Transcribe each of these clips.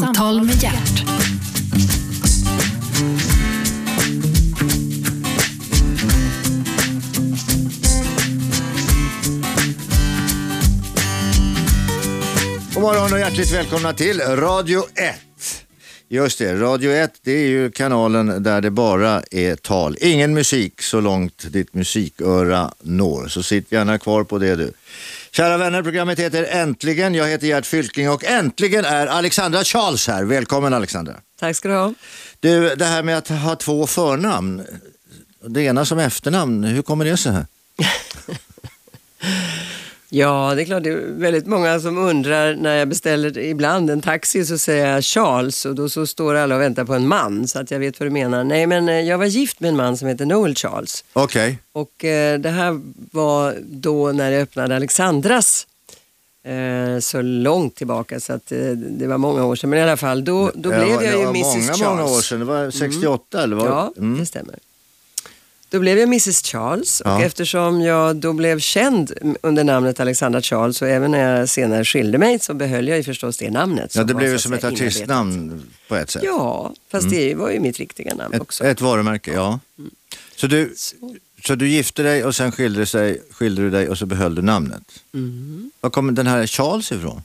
Samtal med hjärt. God morgon och hjärtligt välkomna till Radio 1. Just det, Radio 1 det är ju kanalen där det bara är tal. Ingen musik så långt ditt musiköra når. Så sitt gärna kvar på det du. Kära vänner, programmet heter Äntligen. Jag heter Gert Fylking och äntligen är Alexandra Charles här. Välkommen Alexandra. Tack ska du ha. Du, det här med att ha två förnamn. Det ena som efternamn, hur kommer det sig? Ja, det är klart, det är väldigt många som undrar när jag beställer ibland en taxi så säger jag Charles och då så står alla och väntar på en man så att jag vet vad du menar. Nej, men eh, jag var gift med en man som heter Noel Charles Okej. och eh, det här var då när jag öppnade Alexandras eh, så långt tillbaka så att eh, det var många år sedan. Men i alla fall, då, då blev Ja, jag det ju var Mrs många, Charles. många år sedan. Det var 68 eller? Var... Ja, Mm. det stämmer. Då blev jag Mrs Charles och Ja. eftersom jag då blev känd under namnet Alexandra Charles och även när jag senare skilde mig så behöll jag ju förstås det namnet. Ja, det blev så ju som ett artistnamn på ett sätt. Ja, fast det var ju mitt riktiga namn också. Ett, ett varumärke, ja. Så du, så du gifte dig och sen skilde, sig, skilde du dig och så behöll du namnet. Mm. Var kommer den här Charles ifrån?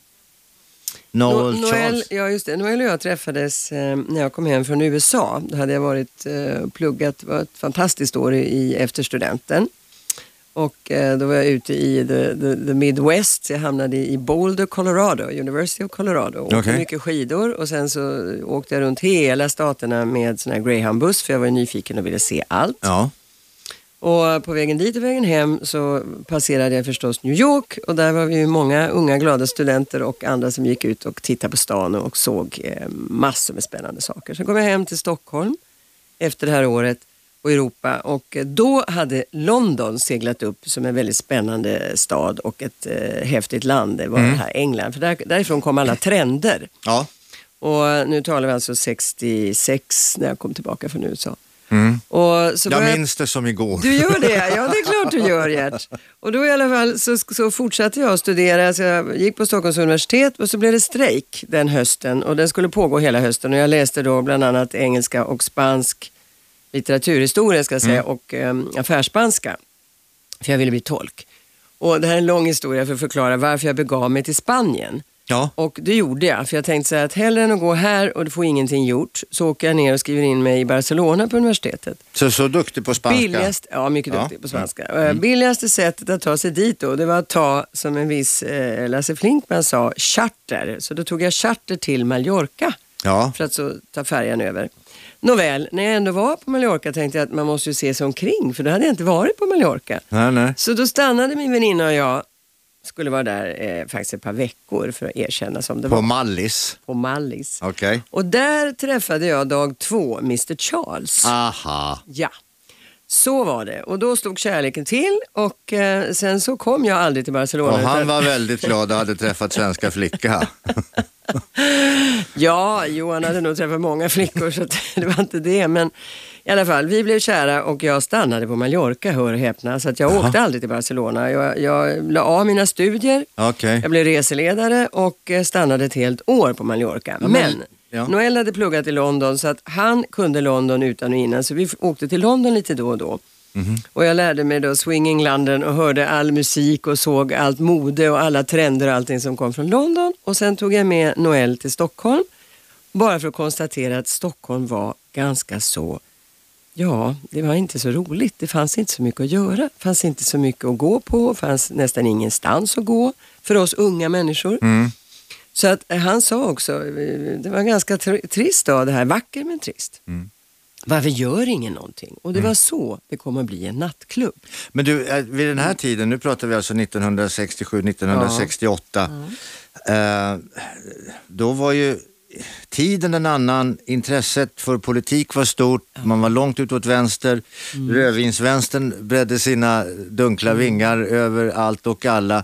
Noel No- Noel, Charles? ja, just det. Noel och jag träffades eh, när jag kom hem från USA. Då hade jag varit eh, pluggat, det var ett fantastiskt år i, efter studenten. Och eh, då var jag ute i the, the, the Midwest, jag hamnade i Boulder, Colorado, University of Colorado. Åkte Okej. mycket skidor och sen så åkte jag runt hela staterna med sån här greyhoundbuss för jag var nyfiken och ville se allt. Ja. Och på vägen dit och vägen hem så passerade jag förstås New York och där var vi ju många unga glada studenter och andra som gick ut och tittade på stan och såg eh, massor med spännande saker. Sen kom jag hem till Stockholm efter det här året och Europa och då hade London seglat upp som en väldigt spännande stad och ett eh, häftigt land. Det var det här England, för där, därifrån kom alla trender. ja. Och nu talar vi alltså 66 när jag kom tillbaka från USA. Mm. Och så Jag minns det som igår. du gör det? Ja, det är klart du gör Gert. Och då i alla fall så, så fortsatte jag att studera. Så jag gick på Stockholms universitet och så blev det strejk den hösten och den skulle pågå hela hösten och jag läste då bland annat engelska och spansk litteraturhistoria ska jag säga och um, affärsspanska. För jag ville bli tolk. Och det här är en lång historia för att förklara varför jag begav mig till Spanien. Ja. Och det gjorde jag, för jag tänkte så här att hellre än att gå här och få ingenting gjort så åker jag ner och skriver in mig i Barcelona på universitetet. Så, så duktig på spanska. Billigast, ja, mycket Ja. duktig på spanska. Eh, Billigaste sättet att ta sig dit då, det var att ta, som en viss eh, Lasse Flinkman sa, charter. Så då tog jag charter till Mallorca Ja. för att så ta färjan över. Nåväl, när jag ändå var på Mallorca tänkte jag att man måste ju se sig omkring, för då hade jag inte varit på Mallorca. Nej, nej. Så då stannade min väninna och jag, skulle vara där eh, faktiskt ett par veckor för att erkänna som det På var, Mallis. på Mallis. Okej. Och där träffade jag dag två Mr Charles. Aha. Ja, så var det. Och då slog kärleken till och eh, sen så kom jag aldrig till Barcelona. Och han utan- var väldigt glad och hade träffat svenska flicka. Ja, Johan hade nog träffat många flickor så det var inte det. Men i alla fall, vi blev kära och jag stannade på Mallorca, hör och häpna. Så att jag åkte aldrig till Barcelona. Jag, jag la av mina studier, Okej. jag blev reseledare och eh, stannade ett helt år på Mallorca. men- men ja. Noel hade pluggat i London så att han kunde London utan och innan. Så vi åkte till London lite då och då. Mhm. Och jag lärde mig då Swinging London och hörde all musik och såg allt mode och alla trender och allting som kom från London. Och sen tog jag med Noel till Stockholm. Bara för att konstatera att Stockholm var ganska så, ja, det var inte så roligt. Det fanns inte så mycket att göra. Det fanns inte så mycket att gå på. Det fanns nästan ingenstans att gå för oss unga människor. Mm. Så att eh, han sa också, eh, det var en ganska tr- trist dag det här, vacker men trist. Mm. Varför gör ingen någonting? Och det var så det kom att bli en nattklubb. Men du, eh, vid den här tiden, nu pratar vi alltså 1967, 1968. Eh, då var ju tiden en annan, intresset för politik var stort, man var långt ut åt vänster. Rödvinsvänstern bredde sina dunkla vingar över allt och alla.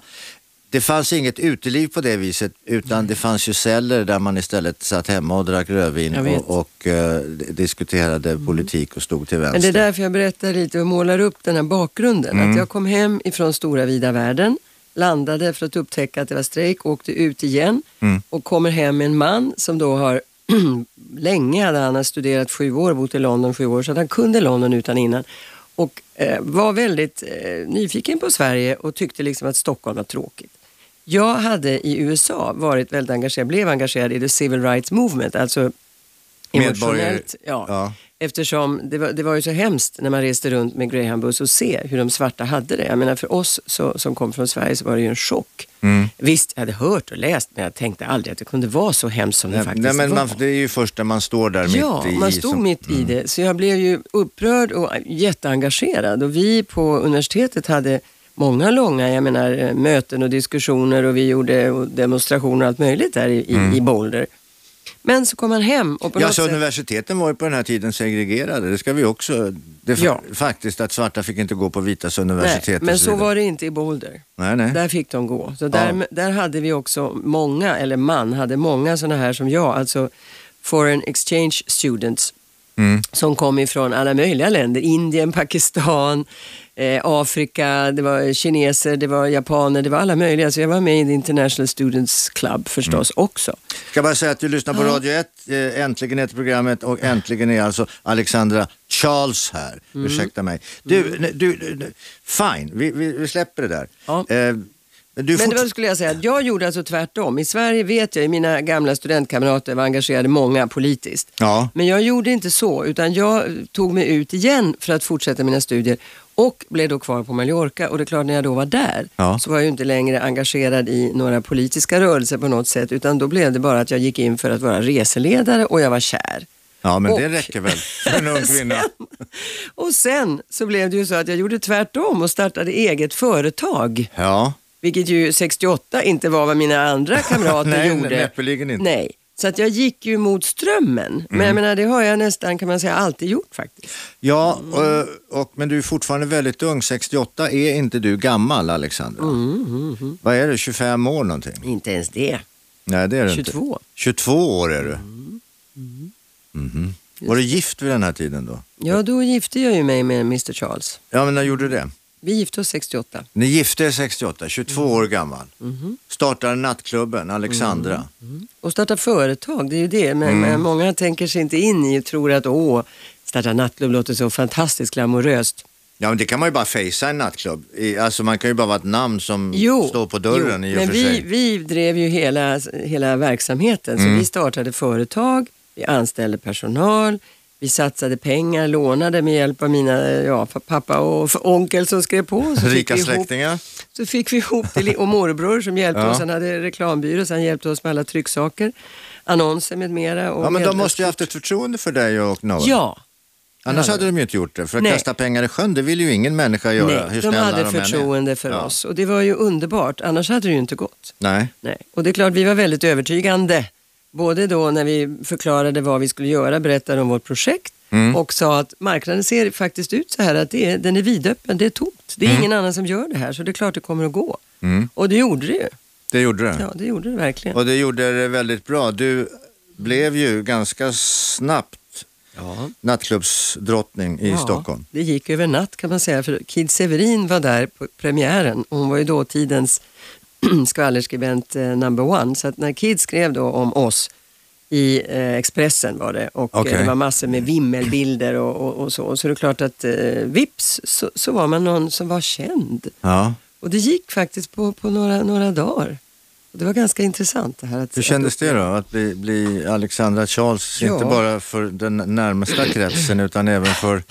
Det fanns inget uteliv på det viset utan det fanns ju celler där man istället satt hemma och drack rödvin och, och eh, diskuterade politik och stod till vänster. Men det är därför jag berättar lite och målar upp den här bakgrunden. Mm. Att jag kom hem ifrån stora vida världen. Landade för att upptäcka att det var strejk, åkte ut igen Mm. och kommer hem med en man som då har länge hade han studerat sju år, bott i London sju år, så att han kunde London utan innan. Och eh, var väldigt eh, nyfiken på Sverige och tyckte liksom att Stockholm var tråkigt. Jag hade i USA varit väldigt engagerad, blev engagerad i the civil rights movement, alltså emotionellt. Ja. Ja. Eftersom det var, det var ju så hemskt när man reste runt med greyhoundbuss och se hur de svarta hade det. Jag menar för oss så, som kom från Sverige så var det ju en chock. Mm. Visst, jag hade hört och läst men jag tänkte aldrig att det kunde vara så hemskt som det Nej, faktiskt nej, men var. man, det är ju först när man står där Ja, mitt i. man stod som- mitt i det. Så jag blev ju upprörd och jätteengagerad. Och vi på universitetet hade många långa jag menar, eh, möten och diskussioner och vi gjorde demonstrationer och allt möjligt där i, i, i Boulder. Men så kom han hem och på Ja, något så sätt... universiteten var ju på den här tiden segregerade. Det ska vi också... Det Ja. Faktiskt att svarta fick inte gå på vitas universitet. Nej, men så vidare. var det inte i Boulder. Nej, nej. Där fick de gå. Så där, där hade vi också många, eller man hade många sådana här som jag, alltså foreign exchange students Mm. som kom ifrån alla möjliga länder. Indien, Pakistan, eh, Afrika, det var kineser, det var japaner, det var alla möjliga. Så jag var med i the International Students Club förstås Mm. också. Ska bara säga att du lyssnar på Radio 1, eh, äntligen heter programmet och äntligen är alltså Alexandra Charles här. Mm. Ursäkta mig. Du, ne- du, du fine, vi, vi, vi släpper det där. Ja. Eh, men du Men det var, skulle jag säga, att jag gjorde alltså tvärtom. I Sverige vet jag, mina gamla studentkamrater var engagerade många politiskt. Ja. Men jag gjorde inte så, utan jag tog mig ut igen för att fortsätta mina studier och blev då kvar på Mallorca. Och det är klart, när jag då var där Ja. så var jag ju inte längre engagerad i några politiska rörelser på något sätt, utan då blev det bara att jag gick in för att vara reseledare och jag var kär. ja, men det och- räcker väl för en ung kvinna. Och sen så blev det ju så att jag gjorde tvärtom och startade eget företag. Ja, Vilket ju 68 inte var vad mina andra kamrater Nej, gjorde. näppeligen inte. Nej. Så att jag gick ju mot strömmen. Men jag menar, det har jag nästan kan man säga alltid gjort faktiskt. ja och, och, men du är fortfarande väldigt ung. 68 är inte du gammal Alexandra. Mm, Vad är du, 25 år någonting? Inte ens det. Nej, det är du 22. inte. 22 år är du. Mm, Mhm. Var du gift vid den här tiden då? Ja, då gifte jag ju mig med Mr Charles. Ja, men när gjorde du det? Vi gifte oss 68. Ni gifte er 68, 22 Mm. år gammal. Mhm. Startade nattklubben Alexandra. Och starta företag, det är ju det. Men, men många tänker sig inte in i och tror att åh, starta nattklubb låter så fantastiskt glamoröst. Ja, men det kan man ju bara fejsa en nattklubb. Alltså man kan ju bara vara ett namn som Jo, står på dörren jo, i och men för vi, sig. vi drev ju hela, hela verksamheten. Så Mm. vi startade företag, vi anställde personal, vi satsade pengar, lånade med hjälp av mina ja, pappa och onkel som skrev på. Så Rika fick vi ihop, släktingar. så fick vi ihop det, och morbror som hjälpte Ja. oss. Han hade reklambyrå så han hjälpte oss med alla trycksaker, annonser med mera. Ja, men de måste ju haft ett förtroende för dig och Noah. Ja, Annars hade de ju inte gjort det. För att Nej. kasta pengar i sjön, det vill ju ingen människa göra. nej, de hade är. förtroende för Ja. oss och det var ju underbart. Annars hade det ju inte gått. Nej. Nej. Och det är klart, vi var väldigt övertygande. Både då när vi förklarade vad vi skulle göra, berättade om vårt projekt Mm. och sa att marknaden ser faktiskt ut så här att det är, den är vidöppen, det är tomt. Det är ingen annan som gör det här så det är klart det kommer att gå. Mm. Och det gjorde det ju. Det gjorde det. Ja, det gjorde det verkligen. Och det gjorde det väldigt bra. Du blev ju ganska snabbt Ja. nattklubbsdrottning i Ja, Stockholm. Det gick över natt kan man säga för Kid Severin var där på premiären hon var ju dåtidens skvallerskribent eh, number one. Så att när Kid skrev då om oss i eh, Expressen var det och eh, det var massor med vimmelbilder och, och, och så. Så det är klart att vips så, så var man någon som var känd. Ja. Och det gick faktiskt på, på några, några dagar. Och det var ganska intressant det här. Att, Hur kändes det då att bli, bli Alexandra Charles, Ja. inte bara för den närmsta kretsen utan även för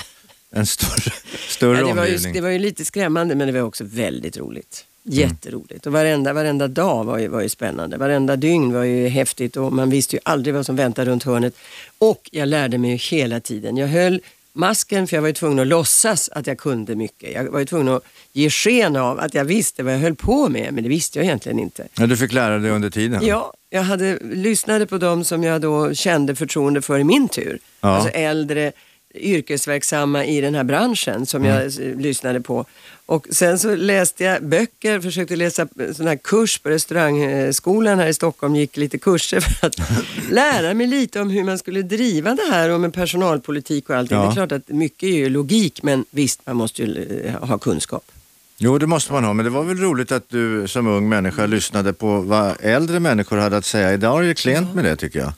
en större, större Ja, det, var ju, omgivning? det var ju lite skrämmande men det var också väldigt roligt. Jätteroligt. Och varenda, varenda dag var ju, var ju spännande. Varenda dygn var ju häftigt och man visste ju aldrig vad som väntade runt hörnet. Och jag lärde mig ju hela tiden. Jag höll masken för jag var ju tvungen att låtsas att jag kunde mycket. Jag var ju tvungen att ge sken av att jag visste vad jag höll på med men det visste jag egentligen inte. Ja, du fick lära dig under tiden? Ja, jag hade, lyssnade på dem som jag då kände förtroende för i min tur. Ja. Alltså äldre yrkesverksamma i den här branschen som jag Mm. eh, lyssnade på. Och sen så läste jag böcker, försökte läsa sån här kurs på restaurangskolan här i Stockholm, gick lite kurser för att lära mig lite om hur man skulle driva det här och med personalpolitik och allting. Ja. Det är klart att mycket är ju logik men visst, man måste ju eh, ha kunskap. Jo, det måste man ha, men det var väl roligt att du som ung människa lyssnade på vad äldre människor hade att säga. Idag är det klent med det tycker jag.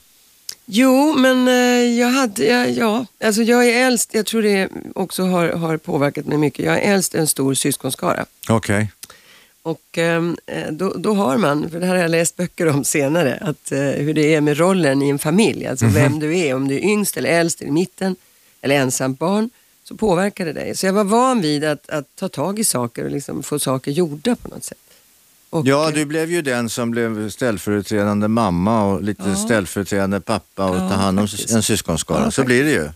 Jo, men eh, jag hade, ja, ja, alltså jag är äldst, jag tror det också har, har påverkat mig mycket. Jag är äldst en stor syskonskara. Okej. Och ehm, eh, då, då har man, för det här har jag läst böcker om senare, att, eh, hur det är med rollen i en familj. Alltså vem du är, om du är yngst eller äldst, i mitten eller ensamt barn, så påverkar det dig. Så jag var van vid att, att ta tag i saker och liksom få saker gjorda på något sätt. Och, Ja, du blev ju den som blev ställföreträdande mamma och lite Ja. ställföreträdande pappa och Ja, ta hand om faktiskt. en syskonskara. Ja, så blir det ju.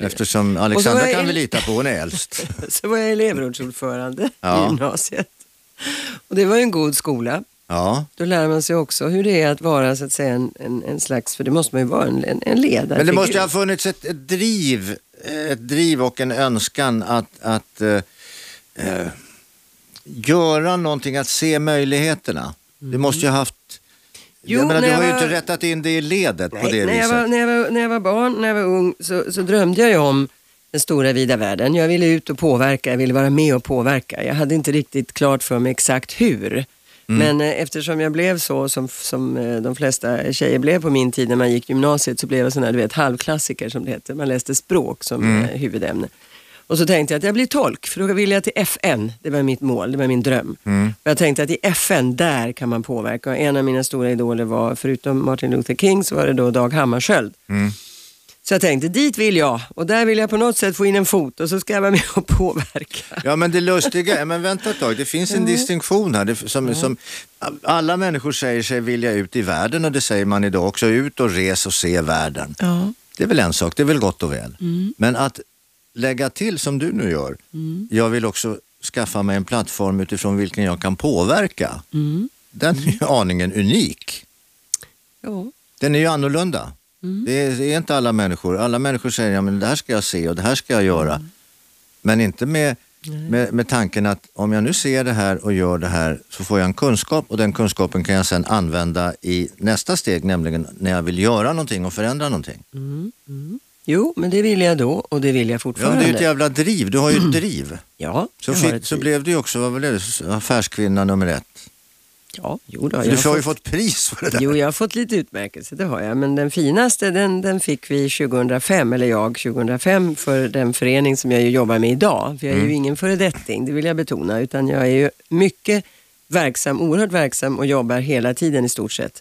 Eftersom Alexandra kan vi lita på, hon är äldst. Så var jag elevrådsordförande Ja. i gymnasiet. Och det var ju en god skola. Ja, Då lär man sig också hur det är att vara så att säga en, en, en slags, för det måste man ju vara, en, en, en ledare. men det måste ju ha funnits ett, ett driv, ett driv och en önskan att, att eh, eh, göra någonting, att se möjligheterna. Du måste ju ha haft Jo, jag menar, du jag har ju var- inte rättat in det i ledet på Nej, det när, jag viset. var, när, jag var, när jag var barn, när jag var ung, så, så drömde jag ju om den stora vida världen. Jag ville ut och påverka, jag ville vara med och påverka. Jag hade inte riktigt klart för mig exakt hur. Men eh, eftersom jag blev så som, som eh, de flesta tjejer blev på min tid när man gick gymnasiet så blev jag sån här, du vet, halvklassiker som det heter. Man läste språk som eh, huvudämne. Och så tänkte jag att jag blir tolk, för då vill jag till FN. Det var mitt mål, det var min dröm. Och jag tänkte att i FN, där kan man påverka. Och en av mina stora idoler var, förutom Martin Luther King, så var det då Dag Hammarskjöld. Så jag tänkte, dit vill jag. Och där vill jag på något sätt få in en fot och så ska jag vara med och påverka. Ja men det lustiga är, men vänta ett tag, det finns en distinktion här. Det, som, som, alla människor säger sig vilja ut i världen och det säger man idag också. Ut och res och se världen. Ja. Det är väl en sak, det är väl gott och väl. Men att lägga till som du nu gör, jag vill också skaffa mig en plattform utifrån vilken jag kan påverka. Den är ju aningen unik. Ja. Den är ju annorlunda. Det, är, det är inte alla människor. Alla människor säger ja, men det här ska jag se och det här ska jag göra. Men inte med, med, med tanken att om jag nu ser det här och gör det här så får jag en kunskap och den kunskapen kan jag sedan använda i nästa steg, nämligen när jag vill göra någonting och förändra någonting. Jo, men det vill jag då och det vill jag Ja, fortfarande. det är ju ett jävla driv. Du har ju ett driv. Ja, Så, jag har fick, ett så blev du ju också, vad blev det, affärskvinna nummer ett. Ja, jo då, jag du har ju fått... pris för det där. Jo, jag har fått lite utmärkelse, det har jag. Men den finaste, den, den fick vi 2005, eller jag 2005, för den förening som jag ju jobbar med idag. För jag är Mm. ju ingen föredetting, det vill jag betona, utan jag är ju mycket verksam, oerhört verksam och jobbar hela tiden i stort sett.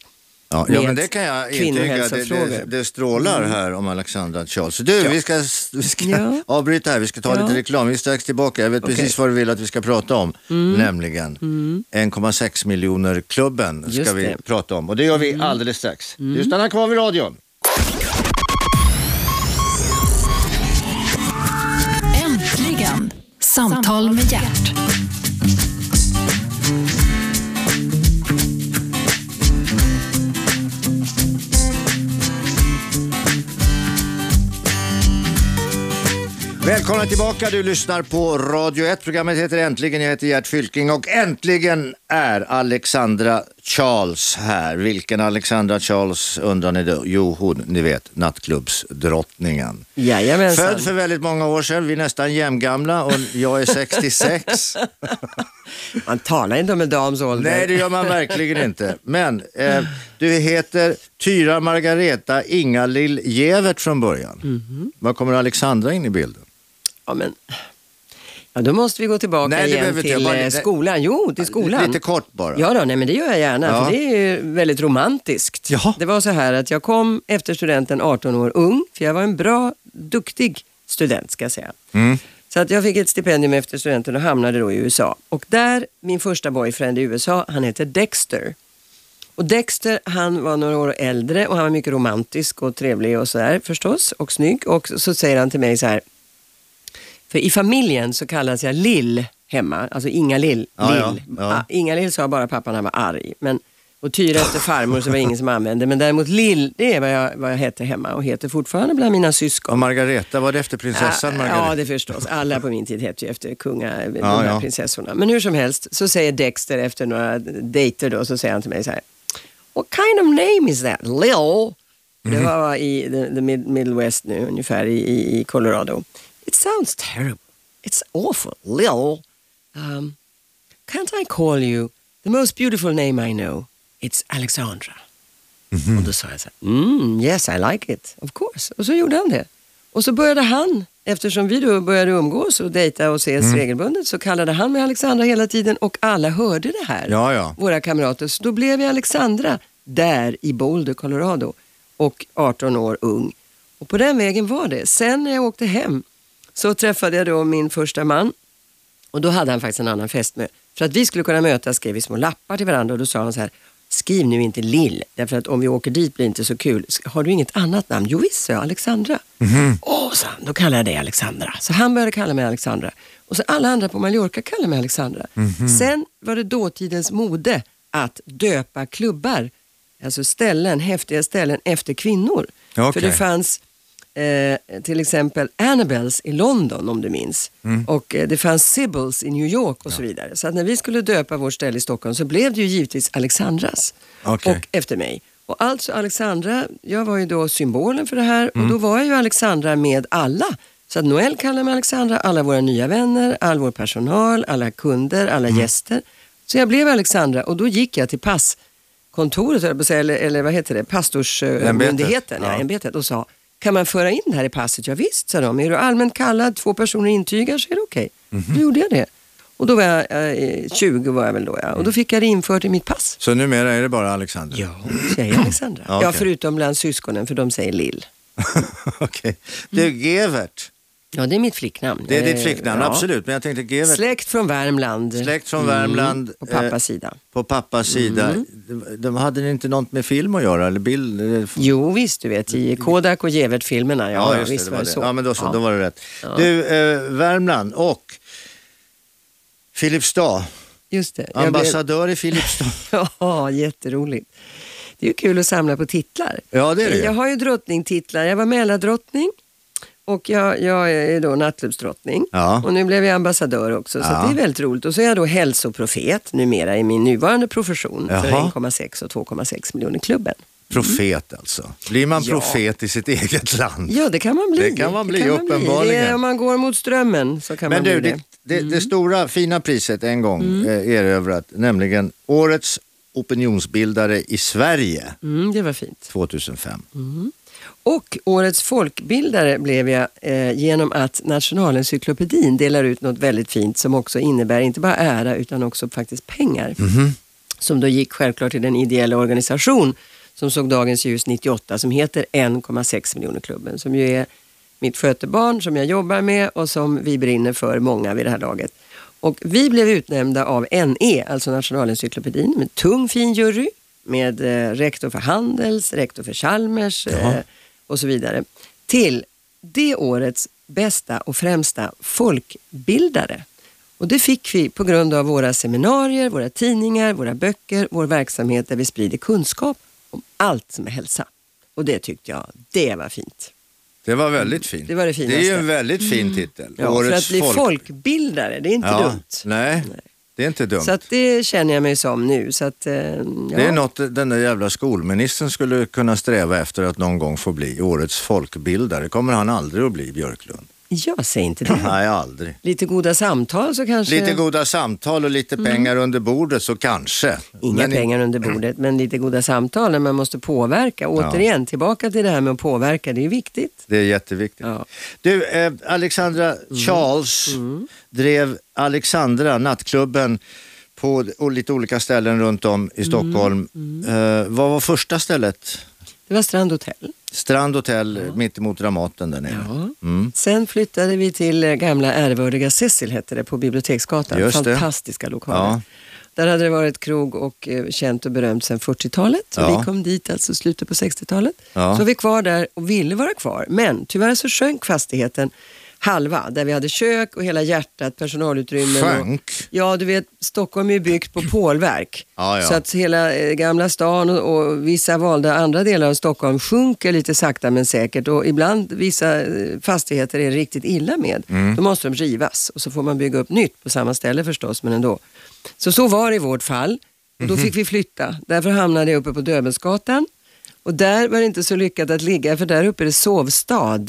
Ja, ja men det kan jag intyga. Det, det, det strålar här om Alexandra Charles. Du, vi ska, vi ska Ja. avbryta här. Vi ska ta Ja. lite reklam. Vi är strax tillbaka. Jag vet Okej. precis vad du vill att vi ska prata om. Nämligen 1,6 miljoner klubben ska Just vi det. prata om. Och det gör vi alldeles strax. Du stannar kvar vid radion. Äntligen! Samtal med hjärt. Välkomna tillbaka. Du lyssnar på Radio 1. Programmet heter Äntligen. Jag heter Gert Fylking och äntligen är Alexandra Charles här. Vilken Alexandra Charles undrar ni då? Jo, hon, ni vet, nattklubbsdrottningen. Jajamensan. Född för väldigt många år sedan, vi är nästan jämngamla och jag är 66. Man talar inte om en dams ålder. Nej, det gör man verkligen inte. Men eh, du heter Tyra Margareta Ingalill Gevert från början. Mhm. Var kommer Alexandra in i bilden? Ja, men... Ja, då måste vi gå tillbaka Nej, igen till Bara- eh, skolan. Jo, till skolan. Lite kort bara. Ja, då, nej, men det gör jag gärna, Ja. för det är ju väldigt romantiskt. Jaha. Det var så här att jag kom efter studenten 18 år ung, för jag var en bra, duktig student ska jag säga. Mm. Så att jag fick ett stipendium efter studenten och hamnade då i USA. Och där, min första boyfriend i USA, han heter Dexter. Och Dexter, han var några år äldre och han var mycket romantisk och trevlig och sådär förstås, och snygg. Och så säger han till mig så här, för i familjen så kallas jag Lill hemma, alltså Inga-Lill. Ja, ja, Lill. ja. Ah, Inga-Lill sa bara pappan, han var arg. Men, och Tyra efter farmor så var det ingen som använde. Men däremot Lill, det är vad jag, vad jag hette hemma och heter fortfarande bland mina syskon. Och Margareta, var det efter prinsessan Ja, Margareta? Ja, det förstås. Alla på min tid hette ju efter kunga, de ja. prinsessorna. Men hur som helst så säger Dexter efter några dejter då, så säger han till mig så här. What kind of name is that? Lil? Det Mhm. var i the, the mid, Middle West nu, ungefär i, i, i Colorado. It sounds terrible. It's awful. Lil. um, can't I call you the most beautiful name I know? It's Alexandra. Och då sa jag så här, mm, yes I like it, of course. Och så gjorde han det. Och så började han, eftersom vi då började umgås och dejta och ses regelbundet, så kallade han mig Alexandra hela tiden och alla hörde det här. Ja, ja. Våra kamrater. Så då blev jag Alexandra där i Boulder, Colorado. Och 18 år ung. Och på den vägen var det. Sen när jag åkte hem så träffade jag då min första man. Och då hade han faktiskt en annan fästmö. För att vi skulle kunna mötas skrev vi små lappar till varandra och då sa han så här Skriv nu inte Lill, därför att om vi åker dit blir det inte så kul. Har du inget annat namn? Jo visst, sa jag, Alexandra. Åh, sa han, då kallar jag dig Alexandra. Så han började kalla mig Alexandra. Och så alla andra på Mallorca kallar mig Alexandra. Sen var det dåtidens mode att döpa klubbar, alltså ställen, häftiga ställen efter kvinnor. Okej. För det fanns eh, till exempel Annabels i London om du minns. Mm. Och eh, det fanns Sibbles i New York och så vidare. Så att när vi skulle döpa vårt ställe i Stockholm så blev det ju givetvis Alexandras. Okej. Och efter mig. Och alltså Alexandra, jag var ju då symbolen för det här Mm. och då var jag ju Alexandra med alla. Så att Noel kallar mig Alexandra, alla våra nya vänner, all vår personal, alla kunder, alla Mm. gäster. Så jag blev Alexandra och då gick jag till passkontoret, eller, eller vad heter det, pastorsmyndigheten, ja. Ja. ämbetet och sa kan man föra in det här i passet? Ja, visst, sa de. Är du allmänt kallad, två personer intygar så är det okej. Mhm. Då gjorde jag det. Och då var jag, eh, 20 var jag väl då ja. Och då fick jag det infört i mitt pass. Så numera är det bara Alexander? Ja, säger Alexandra. Ja, Ja, okej. förutom bland syskonen för de säger Lill. Okej. Du, Gevert. Ja, det är mitt flicknamn. Det är ditt Eh, flicknamn, ja. absolut. Men jag tänkte Gevert, Släkt från Värmland. släkt från Värmland. Mm, på pappas eh, sida. På pappas sida. Mm. De, de hade inte något med film att göra? Eller bild? eller- Jo, visst du vet, i Kodak och Gevert-filmerna. Ja, ja, just visst det, var det, så. Ja, men då så. Ja. Då var det rätt. Ja. Du, eh, Värmland och Filipstad. Just det. Jag blev- Ambassadör i Filipstad. Ja, jätteroligt. Det är ju kul att samla på titlar. Ja, det är det. Jag har ju drottningtitlar. Jag var Mälardrottning och jag, jag är då nattklubbsdrottning. Ja. Och nu blev jag ambassadör också, så Ja. det är väldigt roligt. Och så är jag då hälsoprofet numera i min nuvarande profession för Jaha. 1,6 och 2,6 miljoner klubben. Profet alltså. Blir man Ja. profet i sitt eget land? Ja, det kan man bli. Det kan man bli, Det uppenbarligen. Det är, om man går mot strömmen så kan Men man du, bli det, det. det, Mm. det stora fina priset en gång eh, erövrat, nämligen Årets opinionsbildare i Sverige Mm, det var fint. 2005. Och årets folkbildare blev jag eh, genom att Nationalencyklopedin delar ut något väldigt fint som också innebär inte bara ära utan också faktiskt pengar. Som då gick självklart till den ideella organisation som såg dagens ljus 98 som heter 1,6 miljoner klubben som ju är mitt skötebarn som jag jobbar med och som vi brinner för många vid det här laget. Och vi blev utnämnda av NE, alltså Nationalencyklopedin, med tung fin jury med eh, rektor för Handels, rektor för Chalmers eh, och så vidare till det årets bästa och främsta folkbildare. Och det fick vi på grund av våra seminarier, våra tidningar, våra böcker, vår verksamhet där vi sprider kunskap om allt som är hälsa. Och det tyckte jag, det var fint. Det var väldigt fint. Det var det Det är ju en väldigt fin titel. Ja, för att bli folk- folkbildare, det är inte ja, dumt. Nej, det är inte dumt. Så att det känner jag mig som nu. Så att, eh, ja. Det är något den där jävla skolministern skulle kunna sträva efter att någon gång få bli. Årets folkbildare kommer han aldrig att bli, Björklund. Jag säger inte det. Nej, aldrig. Lite goda samtal så kanske... Lite goda samtal och lite pengar under bordet så kanske. Mm. Inga Men i- pengar under bordet, men lite goda samtal när man måste påverka. Återigen, tillbaka till det här med att påverka, det är viktigt. Det är jätteviktigt. Ja. Du, eh, Alexandra Charles drev Alexandra, nattklubben, på lite olika ställen runt om i Stockholm. Eh, vad var första stället? Det var Strand Hotel. Strand Hotel mitt emot Dramaten där nere. Ja. Mm. Sen flyttade vi till eh, gamla ärvördiga Cecil, hette det, på Biblioteksgatan. Just det. Fantastiska lokaler. Ja. Där hade det varit krog och eh, känt och berömt sedan 40-talet. Så Ja. vi kom dit alltså slutet på 60-talet. Ja. Så vi kvar där och ville vara kvar. Men tyvärr så sjönk fastigheten halva, där vi hade kök och hela hjärtat, personalutrymmen. Sjönk? Och, ja, du vet, Stockholm är byggt på pålverk. Ja, ja. Så att hela eh, Gamla stan och, och vissa valda andra delar av Stockholm sjunker lite sakta men säkert. Och ibland vissa eh, fastigheter är riktigt illa med. Mm. Då måste de rivas och så får man bygga upp nytt på samma ställe förstås, men ändå. Så så var det i vårt fall. Och Mhm. då fick vi flytta. Därför hamnade jag uppe på Döbelnsgatan. Och där var det inte så lyckat att ligga för där uppe är det sovstad.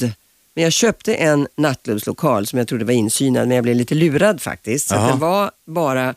Men jag köpte en nattklubbslokal som jag trodde var insynad, men jag blev lite lurad faktiskt. Så den var bara,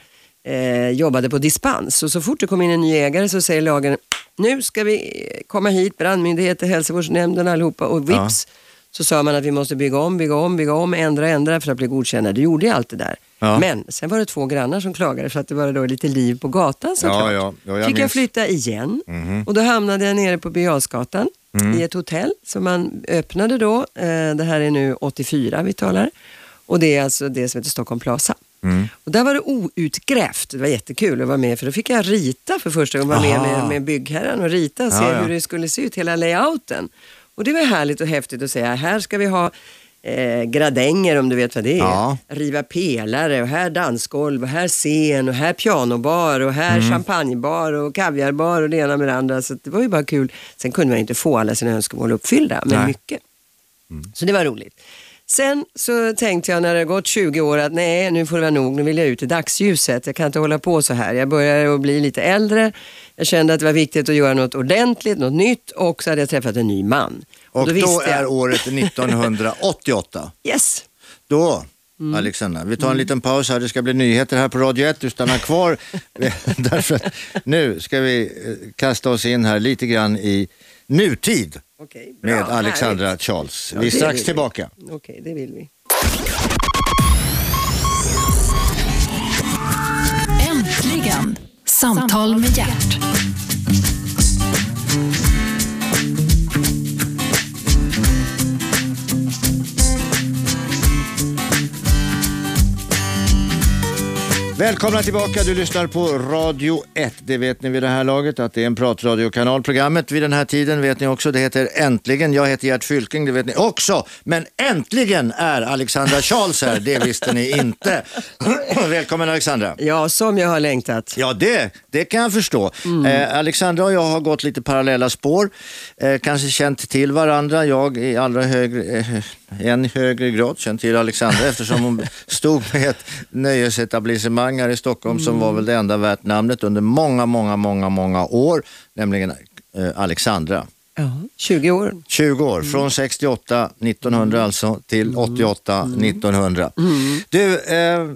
eh, jobbade på dispens. Och så fort det kom in en ny ägare så säger lagen, nu ska vi komma hit, brandmyndigheter, hälsovårdsnämnden allihopa och vips så sa man att vi måste bygga om, bygga om, bygga om, ändra, ändra för att bli godkända. Det gjorde jag allt det där. Ja. Men sen var det två grannar som klagade för att det var då lite liv på gatan såklart. Ja, ja, ja, jag Fick jag minns. flytta igen Mhm. och då hamnade jag nere på Birger Jarlsgatan Mm. i ett hotell som man öppnade då. Eh, Det här är nu 84 vi talar. Och det är alltså det som heter Stockholm Plaza. Mm. Och där var det outgrävt. Det var jättekul att vara med för då fick jag rita för första gången. Vara med, med med byggherren och rita och se Ja, ja. hur det skulle se ut, hela layouten. Och det var härligt och häftigt att säga, här ska vi ha eh, gradänger om du vet vad det är. Ja. Riva pelare och här dansgolv och här scen och här pianobar och här Mm. champagnebar och kaviarbar och det ena med det andra. Så det var ju bara kul. Sen kunde man inte få alla sina önskemål uppfyllda, men Nej. Mm. mycket. Så det var roligt. Sen så tänkte jag när det gått 20 år att nej, nu får det vara nog, nu vill jag ut i dagsljuset. Jag kan inte hålla på så här. Jag började att bli lite äldre. Jag kände att det var viktigt att göra något ordentligt, något nytt och så hade jag träffat en ny man. Och då, visste är jag, året 1988. yes, Då, Mm. Alexandra, vi tar en liten paus här. Det ska bli nyheter här på Radio 1. Du stannar kvar. Därför att nu ska vi eh, kasta oss in här lite grann i nutid bra, med Alexandra härligt. Charles. Ja, Vi är det strax tillbaka. Okej, det vill vi. Äntligen! Samtal med hjärt. Välkomna tillbaka, du lyssnar på Radio 1. Det vet ni vid det här laget att det är en pratradiokanal. Programmet vid den här tiden vet ni också, det heter Äntligen. Jag heter Gert Fylking, det vet ni också. Men äntligen är Alexandra Charles här, det visste ni inte. Välkommen Alexandra. Ja, som jag har längtat. Ja, det, det kan jag förstå. Mm. Eh, Alexandra och jag har gått lite parallella spår. Eh, kanske känt till varandra. Jag i allra högre, eh, en högre grad känt till Alexandra eftersom hon stod med ett nöjesetablissemang här i Stockholm som var väl det enda värt namnet under många, många, många, många år. Nämligen eh, Alexandra. Ja, 20 år. 20 år, från 68, 1900 alltså, till 88, 1900. Du, eh,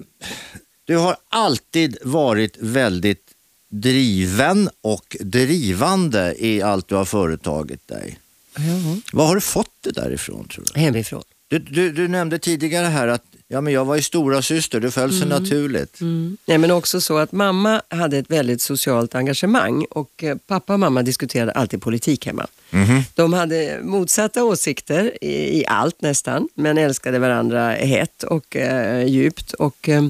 du har alltid varit väldigt driven och drivande i allt du har företagit dig. Ja. Vad har du fått det därifrån tror du? Hemifrån. Du, du, du nämnde tidigare här att ja, men jag var ju stora syster. det föll sig naturligt. Nej, men också så att mamma hade ett väldigt socialt engagemang och eh, pappa och mamma diskuterade alltid politik hemma. Mhm. De hade motsatta åsikter i, i allt nästan, men älskade varandra hett och eh, djupt. Och, eh,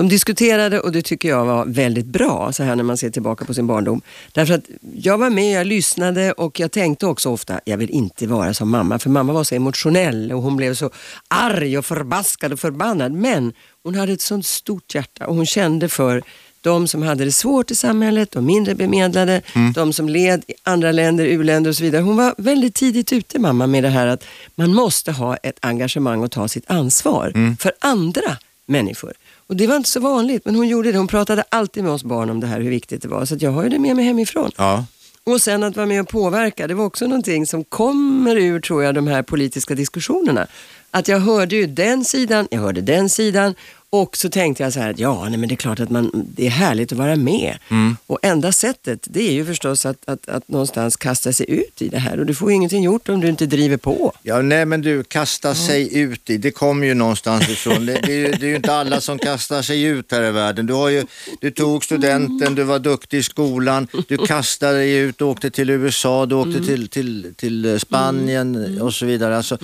de diskuterade och det tycker jag var väldigt bra så här när man ser tillbaka på sin barndom. Därför att jag var med, jag lyssnade och jag tänkte också ofta, jag vill inte vara som mamma, för mamma var så emotionell och hon blev så arg och förbaskad och förbannad. Men hon hade ett sånt stort hjärta och hon kände för de som hade det svårt i samhället, de mindre bemedlade, de som led i andra länder, u-länder och så vidare. Hon var väldigt tidigt ute mamma med det här att man måste ha ett engagemang och ta sitt ansvar för andra människor. Och det var inte så vanligt, men hon gjorde det. Hon pratade alltid med oss barn om det här, hur viktigt det var. Så jag har ju det med mig hemifrån. Ja. Och sen att vara med och påverka, det var också någonting som kommer ur, tror jag, de här politiska diskussionerna. Att jag hörde ju den sidan, jag hörde den sidan och så tänkte jag så här, ja, nej, men det är klart att man, det är härligt att vara med. Och enda sättet, det är ju förstås att, att, att någonstans kasta sig ut i det här. Och du får ju ingenting gjort om du inte driver på. Ja, nej men du, kasta sig ut i, det kommer ju någonstans ifrån. Det, det, är ju, det är ju inte alla som kastar sig ut här i världen. Du, har ju, du tog studenten, du var duktig i skolan, du kastade dig ut, åkte till USA, du åkte till, till, till eh, Spanien och så vidare. Alltså,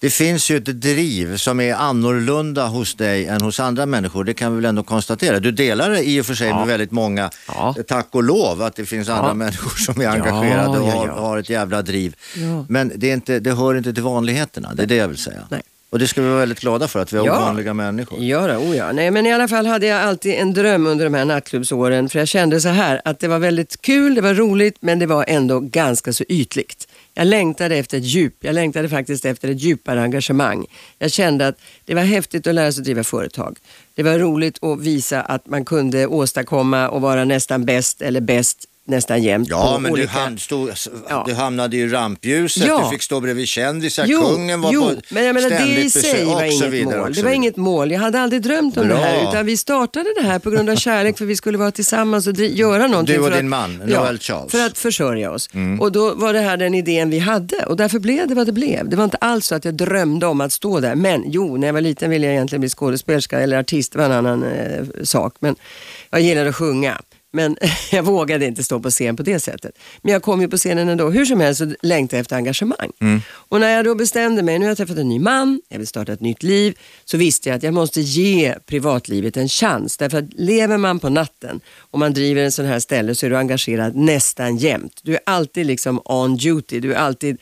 det finns ju ett driv som är annorlunda hos dig än hos andra människor, det kan vi väl ändå konstatera. Du delar det i och för sig med väldigt många, Ja. tack och lov att det finns andra Ja. människor som är engagerade och ja, har, ja. har ett jävla driv. Ja. Men det, är inte, det hör inte till vanligheterna, det är det jag vill säga. Nej. Och det ska vi vara väldigt glada för, att vi har Ja. ovanliga människor. Ja, då, oh ja. Nej, men i alla fall hade jag alltid en dröm under de här nattklubbsåren. För jag kände så här att det var väldigt kul, det var roligt, men det var ändå ganska så ytligt. Jag längtade efter ett djup. Jag längtade faktiskt efter ett djupare engagemang. Jag kände att det var häftigt att lära sig att driva företag. Det var roligt att visa att man kunde åstadkomma och vara nästan bäst eller bäst nästan jämt Ja, men olika... du, ham stod, Ja. du hamnade i rampljuset, Ja. du fick stå bredvid kändisar, Jo, kungen var jo, på men jag menar, det i sig var inget vidare. mål. Det var inget mål. Jag hade aldrig drömt om Bra. det här. Utan vi startade det här på grund av kärlek för vi skulle vara tillsammans och göra någonting. Du och din att, man, ja, Noel Charles. För att försörja oss. Och då var det här den idén vi hade och därför blev det vad det blev. Det var inte alls så att jag drömde om att stå där. Men jo, när jag var liten ville jag egentligen bli skådespelerska eller artist. Det var en annan eh, sak. Men jag gillade att sjunga. Men jag vågade inte stå på scen på det sättet. Men jag kom ju på scenen ändå. Hur som helst så längtade jag efter engagemang. Och när jag då bestämde mig, nu har jag träffat en ny man, jag vill starta ett nytt liv, så visste jag att jag måste ge privatlivet en chans. Därför att lever man på natten och man driver en sån här ställe så är du engagerad nästan jämt. Du är alltid liksom on duty, du är alltid,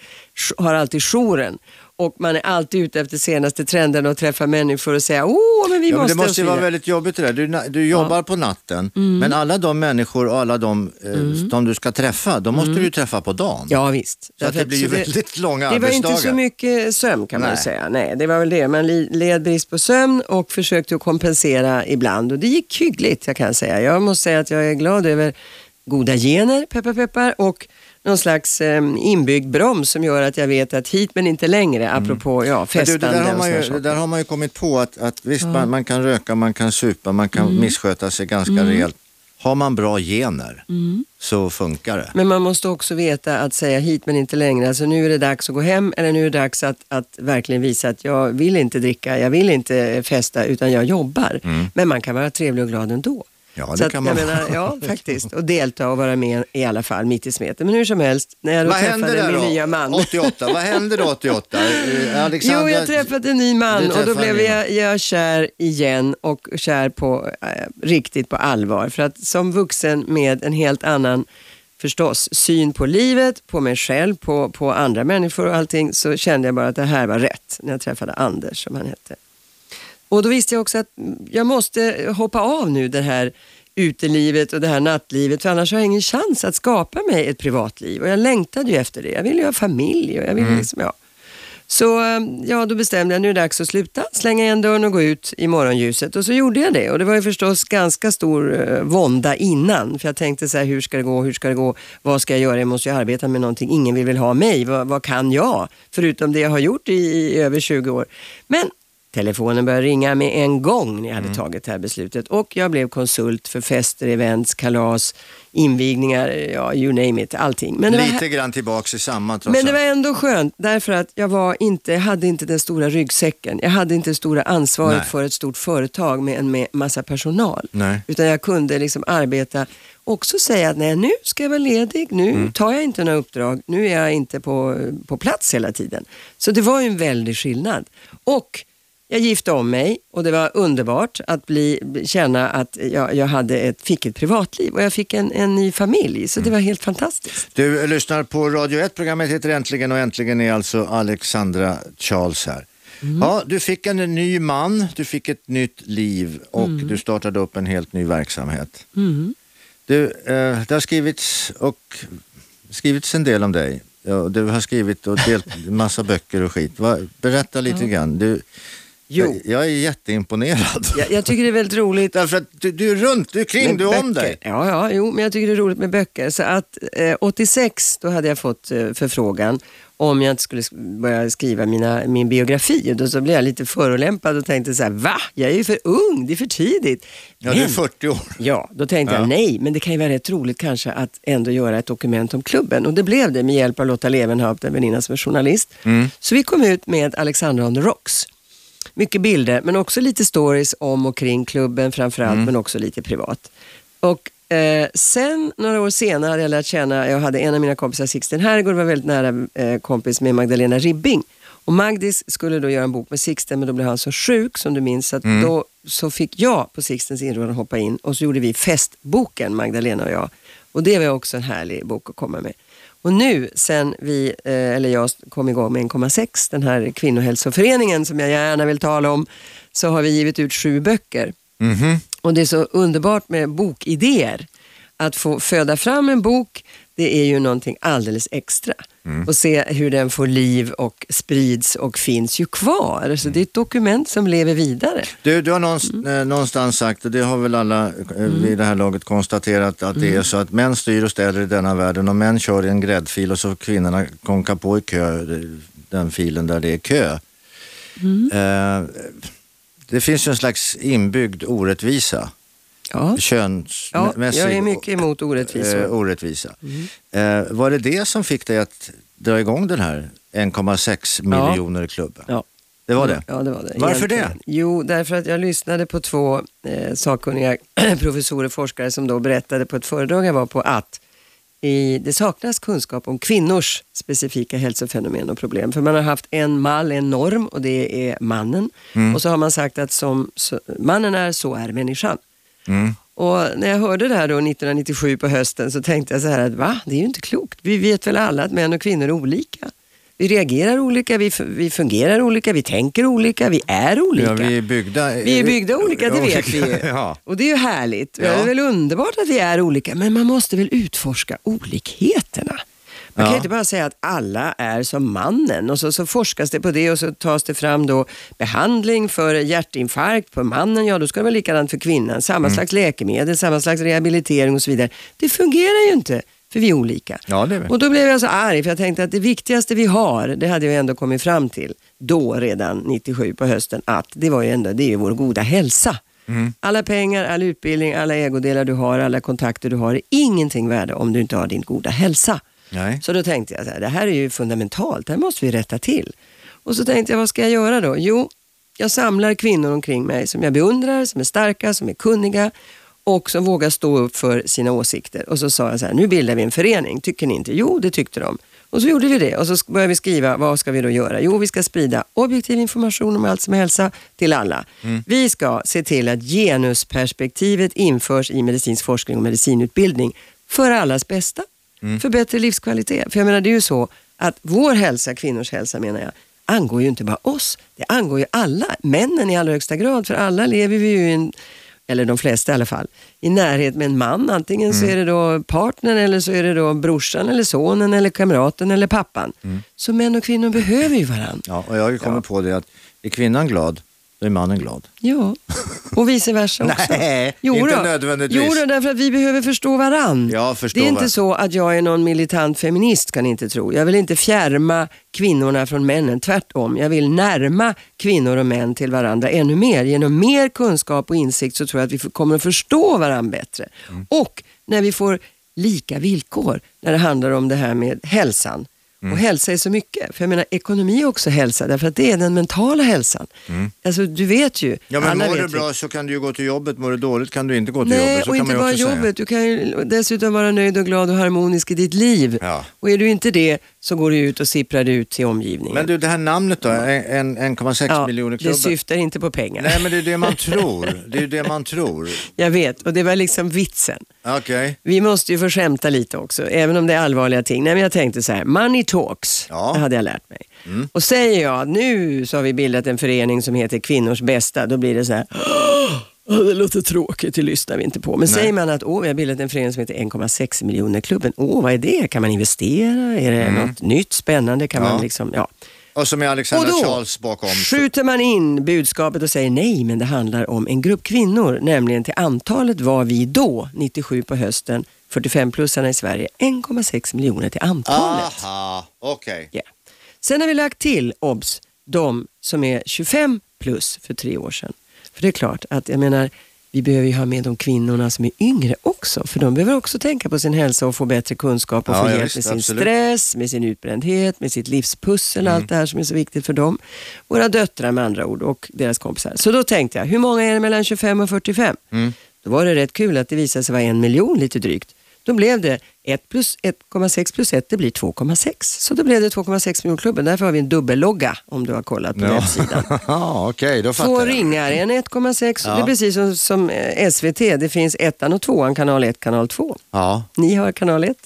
har alltid jouren. Och man är alltid ute efter senaste trenden och träffar människor och säger åh men vi Ja, men måste det måste ju vara vidare." väldigt jobbigt det där. Du, du jobbar på natten, men alla de människor och alla de eh, som du ska träffa, de måste du ju träffa på dagen. Ja visst. Så det blir ju så väldigt långa Det var inte arbetsdagar. så mycket sömn kan man Nej. ju säga. Nej, det var väl det. Man led brist på sömn och försökte att kompensera ibland och det gick hyggligt jag kan säga. Jag måste säga att jag är glad över goda gener, peppar peppar, och någon slags eh, inbyggd broms som gör att jag vet att hit men inte längre, apropå ja, Mm. Men festande du, det, där har man ju, det där har man ju kommit på att, att visst man, man kan röka, man kan supa, man kan missköta sig ganska rejält. Har man bra gener så funkar det. Men man måste också veta att säga hit men inte längre. Alltså nu är det dags att gå hem eller nu är det dags att, att verkligen visa att jag vill inte dricka, jag vill inte festa utan jag jobbar. Men man kan vara trevlig och glad ändå. Ja, det Så att, kan man jag menar. Ja, faktiskt. Och delta och vara med i alla fall mitt i smeten. Men hur som helst, när jag då Vad träffade min då? nya man. 88, vad hände då 88? Eh, Alexandra... Jo, jag träffade en ny man och då blev man. jag, jag kär igen och kär på eh, riktigt på allvar. För att som vuxen med en helt annan förstås syn på livet, på mig själv, på, på andra människor och allting så kände jag bara att det här var rätt när jag träffade Anders som han hette. Och då visste jag också att jag måste hoppa av nu det här utelivet och det här nattlivet för annars har jag ingen chans att skapa mig ett privatliv. Och jag längtade ju efter det. Jag ville ju ha familj och jag ville liksom, ja. Så eh, ja, då bestämde jag nu är det dags att sluta, slänga igen dörren och gå ut i morgonljuset. Och så gjorde jag det. Och det var ju förstås ganska stor eh, vånda innan. För jag tänkte så här, hur ska det gå, hur ska det gå, vad ska jag göra, jag måste ju arbeta med någonting, ingen vill väl ha mig, vad, vad kan jag? Förutom det jag har gjort i, i över 20 år. Men telefonen började ringa med en gång när jag hade tagit det här beslutet. Och jag blev konsult för fester, events, kalas, invigningar, ja you name it, allting. Men det var Lite grann tillbaks i samma trots men det var ändå skönt därför att jag var inte, jag hade inte den stora ryggsäcken. Jag hade inte det stora ansvaret Nej. för ett stort företag med en med massa personal. Nej. Utan jag kunde liksom arbeta, också säga att nej, nu ska jag vara ledig, nu Mm. tar jag inte några uppdrag, nu är jag inte på, på plats hela tiden. Så det var ju en väldig skillnad. Och jag gifte om mig och det var underbart att bli, känna att jag, jag hade ett, fick ett privatliv och jag fick en, en ny familj. Så det var helt fantastiskt. Du lyssnar på Radio 1, programmet heter Äntligen och äntligen är alltså Alexandra Charles här. Mm. Ja, du fick en ny man, du fick ett nytt liv och Mm. du startade upp en helt ny verksamhet. Du, eh, det har skrivits, och, skrivits en del om dig. Ja, du har skrivit och delt massa böcker och skit. Va, berätta lite grann. Du, Jo. Jag, jag är jätteimponerad. Jag, jag tycker det är väldigt roligt Därför att du, du är runt, du är kring, med du är om dig. Ja, ja, jo, men jag tycker det är roligt med böcker. Så att eh, 86 då hade jag fått eh, förfrågan om jag inte skulle sk- börja skriva mina, min biografi. Och då så blev jag lite förolämpad och tänkte så här, va? Jag är ju för ung, det är för tidigt. Ja, du är Men- 40 år. Ja, då tänkte Ja. jag nej, men det kan ju vara rätt roligt kanske att ändå göra ett dokument om klubben. Och det blev det med hjälp av Lotta Levenhaupt, en väninna som är journalist. Så vi kom ut med Alexandra on the Rocks. Mycket bilder, men också lite stories om och kring klubben framförallt, men också lite privat. Och eh, sen, några år senare, hade jag lärt känna, jag hade en av mina kompisar, Sixten Herrgård, var väldigt nära eh, kompis med Magdalena Ribbing. Och Magdis skulle då göra en bok med Sixten, men då blev han så sjuk som du minns, så att då så fick jag på Sixtens inrådan hoppa in och så gjorde vi festboken, Magdalena och jag. Och det var också en härlig bok att komma med. Och nu sen vi, eh, eller jag kom igång med 1,6, den här kvinnohälsoföreningen som jag gärna vill tala om, så har vi givit ut sju böcker. Mhm. Och det är så underbart med bokidéer. Att få föda fram en bok, det är ju någonting alldeles extra. Och se hur den får liv och sprids och finns ju kvar. Så det är ett dokument som lever vidare. Du, du har någonstans, eh, någonstans sagt, och det har väl alla eh, vid det här laget konstaterat, att det är så att män styr och ställer i denna världen och män kör i en gräddfil och så kvinnorna konka på i kö, den filen där det är kö. Eh, det finns ju en slags inbyggd orättvisa. Ja. Könsmässig Ja, jag är mycket emot orättvisor. eh, orättvisa. Eh, var det det som fick dig att dra igång den här 1,6 Ja. miljoner klubben? Ja. Det var det? Ja, det var det. Varför Egentligen. Jo, därför att jag lyssnade på två eh, sakkunniga professorer, forskare som då berättade på ett föredrag jag var på att i, det saknas kunskap om kvinnors specifika hälsofenomen och problem. För man har haft en mall, en norm och det är mannen. Och så har man sagt att som mannen är, så är människan. Mm. Och när jag hörde det här då 1997 på hösten så tänkte jag så här att va, det är ju inte klokt. Vi vet väl alla att män och kvinnor är olika. Vi reagerar olika, vi, vi fungerar olika, vi tänker olika, vi är olika. Ja, vi är byggda... Vi är byggda olika, det vet vi ju. ja. Och det är ju härligt. Ja. Det är väl underbart att vi är olika, men man måste väl utforska olikheterna. Man kan ju inte bara säga att alla är som mannen och så, så forskas det på det och så tas det fram då behandling för hjärtinfarkt på mannen, ja då ska det vara likadant för kvinnan. Samma Mm. slags läkemedel, samma slags rehabilitering och så vidare. Det fungerar ju inte för vi är olika. Ja, det är vi. Och då blev jag så arg för jag tänkte att det viktigaste vi har, det hade jag ändå kommit fram till då redan 97 på hösten, att det var ju ändå det är ju vår goda hälsa. Mm. Alla pengar, all utbildning, alla ägodelar du har, alla kontakter du har är ingenting värda om du inte har din goda hälsa. Nej. Så då tänkte jag så här, det här är ju fundamentalt, det här måste vi rätta till. Och så tänkte jag, vad ska jag göra då? Jo, jag samlar kvinnor omkring mig som jag beundrar, som är starka, som är kunniga och som vågar stå upp för sina åsikter. Och så sa jag så här, nu bildar vi en förening, tycker ni inte? Jo, det tyckte de. Och så gjorde vi det och så började vi skriva, vad ska vi då göra? Jo, vi ska sprida objektiv information om allt som är hälsa till alla. Vi ska se till att genusperspektivet införs i medicinsk forskning och medicinutbildning för allas bästa. För bättre livskvalitet. För jag menar, det är ju så att vår hälsa, kvinnors hälsa menar jag, angår ju inte bara oss. Det angår ju alla, männen i allra högsta grad. För alla lever vi ju i en, eller de flesta i alla fall, i närhet med en man. Antingen så är det då partnern eller så är det då brorsan eller sonen eller kamraten eller pappan. Så män och kvinnor behöver ju varandra. Ja, och jag har ju kommit på det att är kvinnan glad, då är mannen glad. Ja, och vice versa också. Nej, jo inte då. nödvändigtvis. Jo då, därför att vi behöver förstå varann. Ja, förstå det är inte var- så att jag är någon militant feminist kan ni inte tro. Jag vill inte fjärma kvinnorna från männen, tvärtom. Jag vill närma kvinnor och män till varandra ännu mer. Genom mer kunskap och insikt så tror jag att vi kommer att förstå varandra bättre. Mm. Och när vi får lika villkor när det handlar om det här med hälsan. Mm. Och hälsa är så mycket. För jag menar ekonomi är också hälsa, därför att det är den mentala hälsan. Alltså du vet ju, Mm. Ja, men mår du ju. bra så kan du ju gå till jobbet, mår du dåligt kan du inte gå till Nej, jobbet. Så och inte ju bara också säga. jobbet. Du kan ju dessutom vara nöjd och glad och harmonisk i ditt liv. Ja. Och är du inte det så går du ut och sipprar ut till omgivningen. Men du, det här namnet då, en- en- 1,6 ja, miljoner det klubbar. syftar inte på pengar. Nej, men det är det man tror. Det är det man tror. Jag vet, och det var liksom vitsen. Okej. Vi måste ju få skämta lite också, även om det är allvarliga ting. Nej, men jag tänkte så här, money talks, Ja. det hade jag lärt mig. Och säger jag nu så har vi bildat en förening som heter Kvinnors bästa, då blir det så här, "Åh, det låter tråkigt, det lyssnar vi inte på. Men säger man att Åh, vi har bildat en förening som heter 1,6 miljoner klubben, åh vad är det? Kan man investera? Är det något nytt, spännande? Kan Ja. man liksom, ja. Och så med Alexander Och då Charles bakom. skjuter man in budskapet och säger nej, men det handlar om en grupp kvinnor. Nämligen till antalet var vi då, 97 på hösten, 45-plussarna i Sverige, 1,6 miljoner till antalet. Aha, okej. Ja. Sen har vi lagt till, obs, de som är 25 plus för tre år sedan. För det är klart att, jag menar, vi behöver ju ha med de kvinnorna som är yngre också. För de behöver också tänka på sin hälsa och få bättre kunskap och Ja, få ja, hjälp visst, med sin absolut. stress, med sin utbrändhet, med sitt livspussel, allt det här som är så viktigt för dem. Våra döttrar med andra ord och deras kompisar. Så då tänkte jag, hur många är det mellan 25 och 45? Då var det rätt kul att det visade sig vara en miljon lite drygt. Då blev det 1 plus 1,6 plus 1, det blir 2,6. Så då blev det 2,6 miljonklubben. Därför har vi en dubbellogga om du har kollat på Ja. webbsidan. Ja, okej, då fattar Två jag. ringar, en 1,6. Ja. Det är precis som, som eh, SVT, det finns ettan och tvåan, kanal 1, kanal 2. Ja. Ni har kanal 1.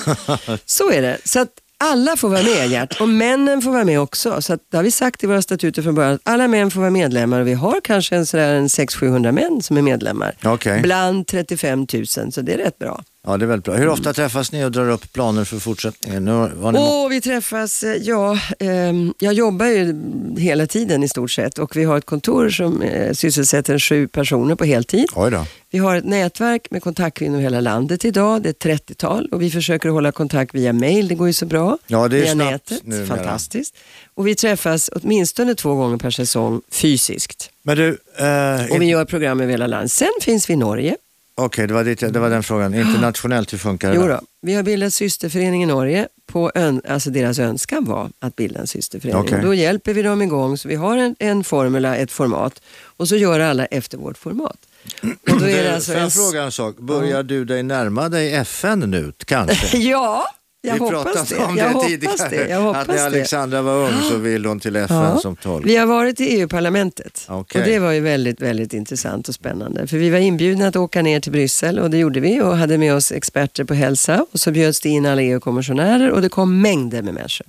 Så är det. Så att alla får vara med Gert och männen får vara med också. Så att, det har vi sagt i våra statuter från början att alla män får vara medlemmar och vi har kanske en en 600-700 män som är medlemmar. Okej. Bland 35 000, så det är rätt bra. Ja, det är väldigt bra. Hur ofta träffas ni och drar upp planer för fortsättningen? Nu har ni... Och vi träffas, eh, ja, ehm, jag jobbar ju hela tiden i stort sett och vi har ett kontor som eh, sysselsätter sju personer på heltid. Oj då. Vi har ett nätverk med kontaktkvinnor i hela landet idag, det är ett 30-tal och vi försöker hålla kontakt via mail, det går ju så bra. Ja, det är via snabbt nätet, numera. fantastiskt. Och vi träffas åtminstone två gånger per säsong fysiskt. Men du, eh, Och vi gör program över hela landet. Sen finns vi i Norge. Okej, det, var dit det var den frågan. Internationellt, hur funkar det? Jo då, vi har bildat systerförening i Norge. På ön, alltså deras önskan var att bilda en systerförening. Och då hjälper vi dem igång. Så vi har en, en formula, ett format. Och så gör alla efter vårt format. Och då är det alltså Får jag en... fråga en sak? Börjar du dig närma dig FN nu kanske? Ja, jag Vi hoppas pratade det. om Jag det hoppas tidigare. det. Jag att när det. Alexandra var ung så ville hon till FN Ja. som tolk. Vi har varit i EU-parlamentet Okej. och det var ju väldigt, väldigt intressant och spännande. För vi var inbjudna att åka ner till Bryssel och det gjorde vi och hade med oss experter på hälsa och så bjöds det in alla EU-kommissionärer och det kom mängder med människor.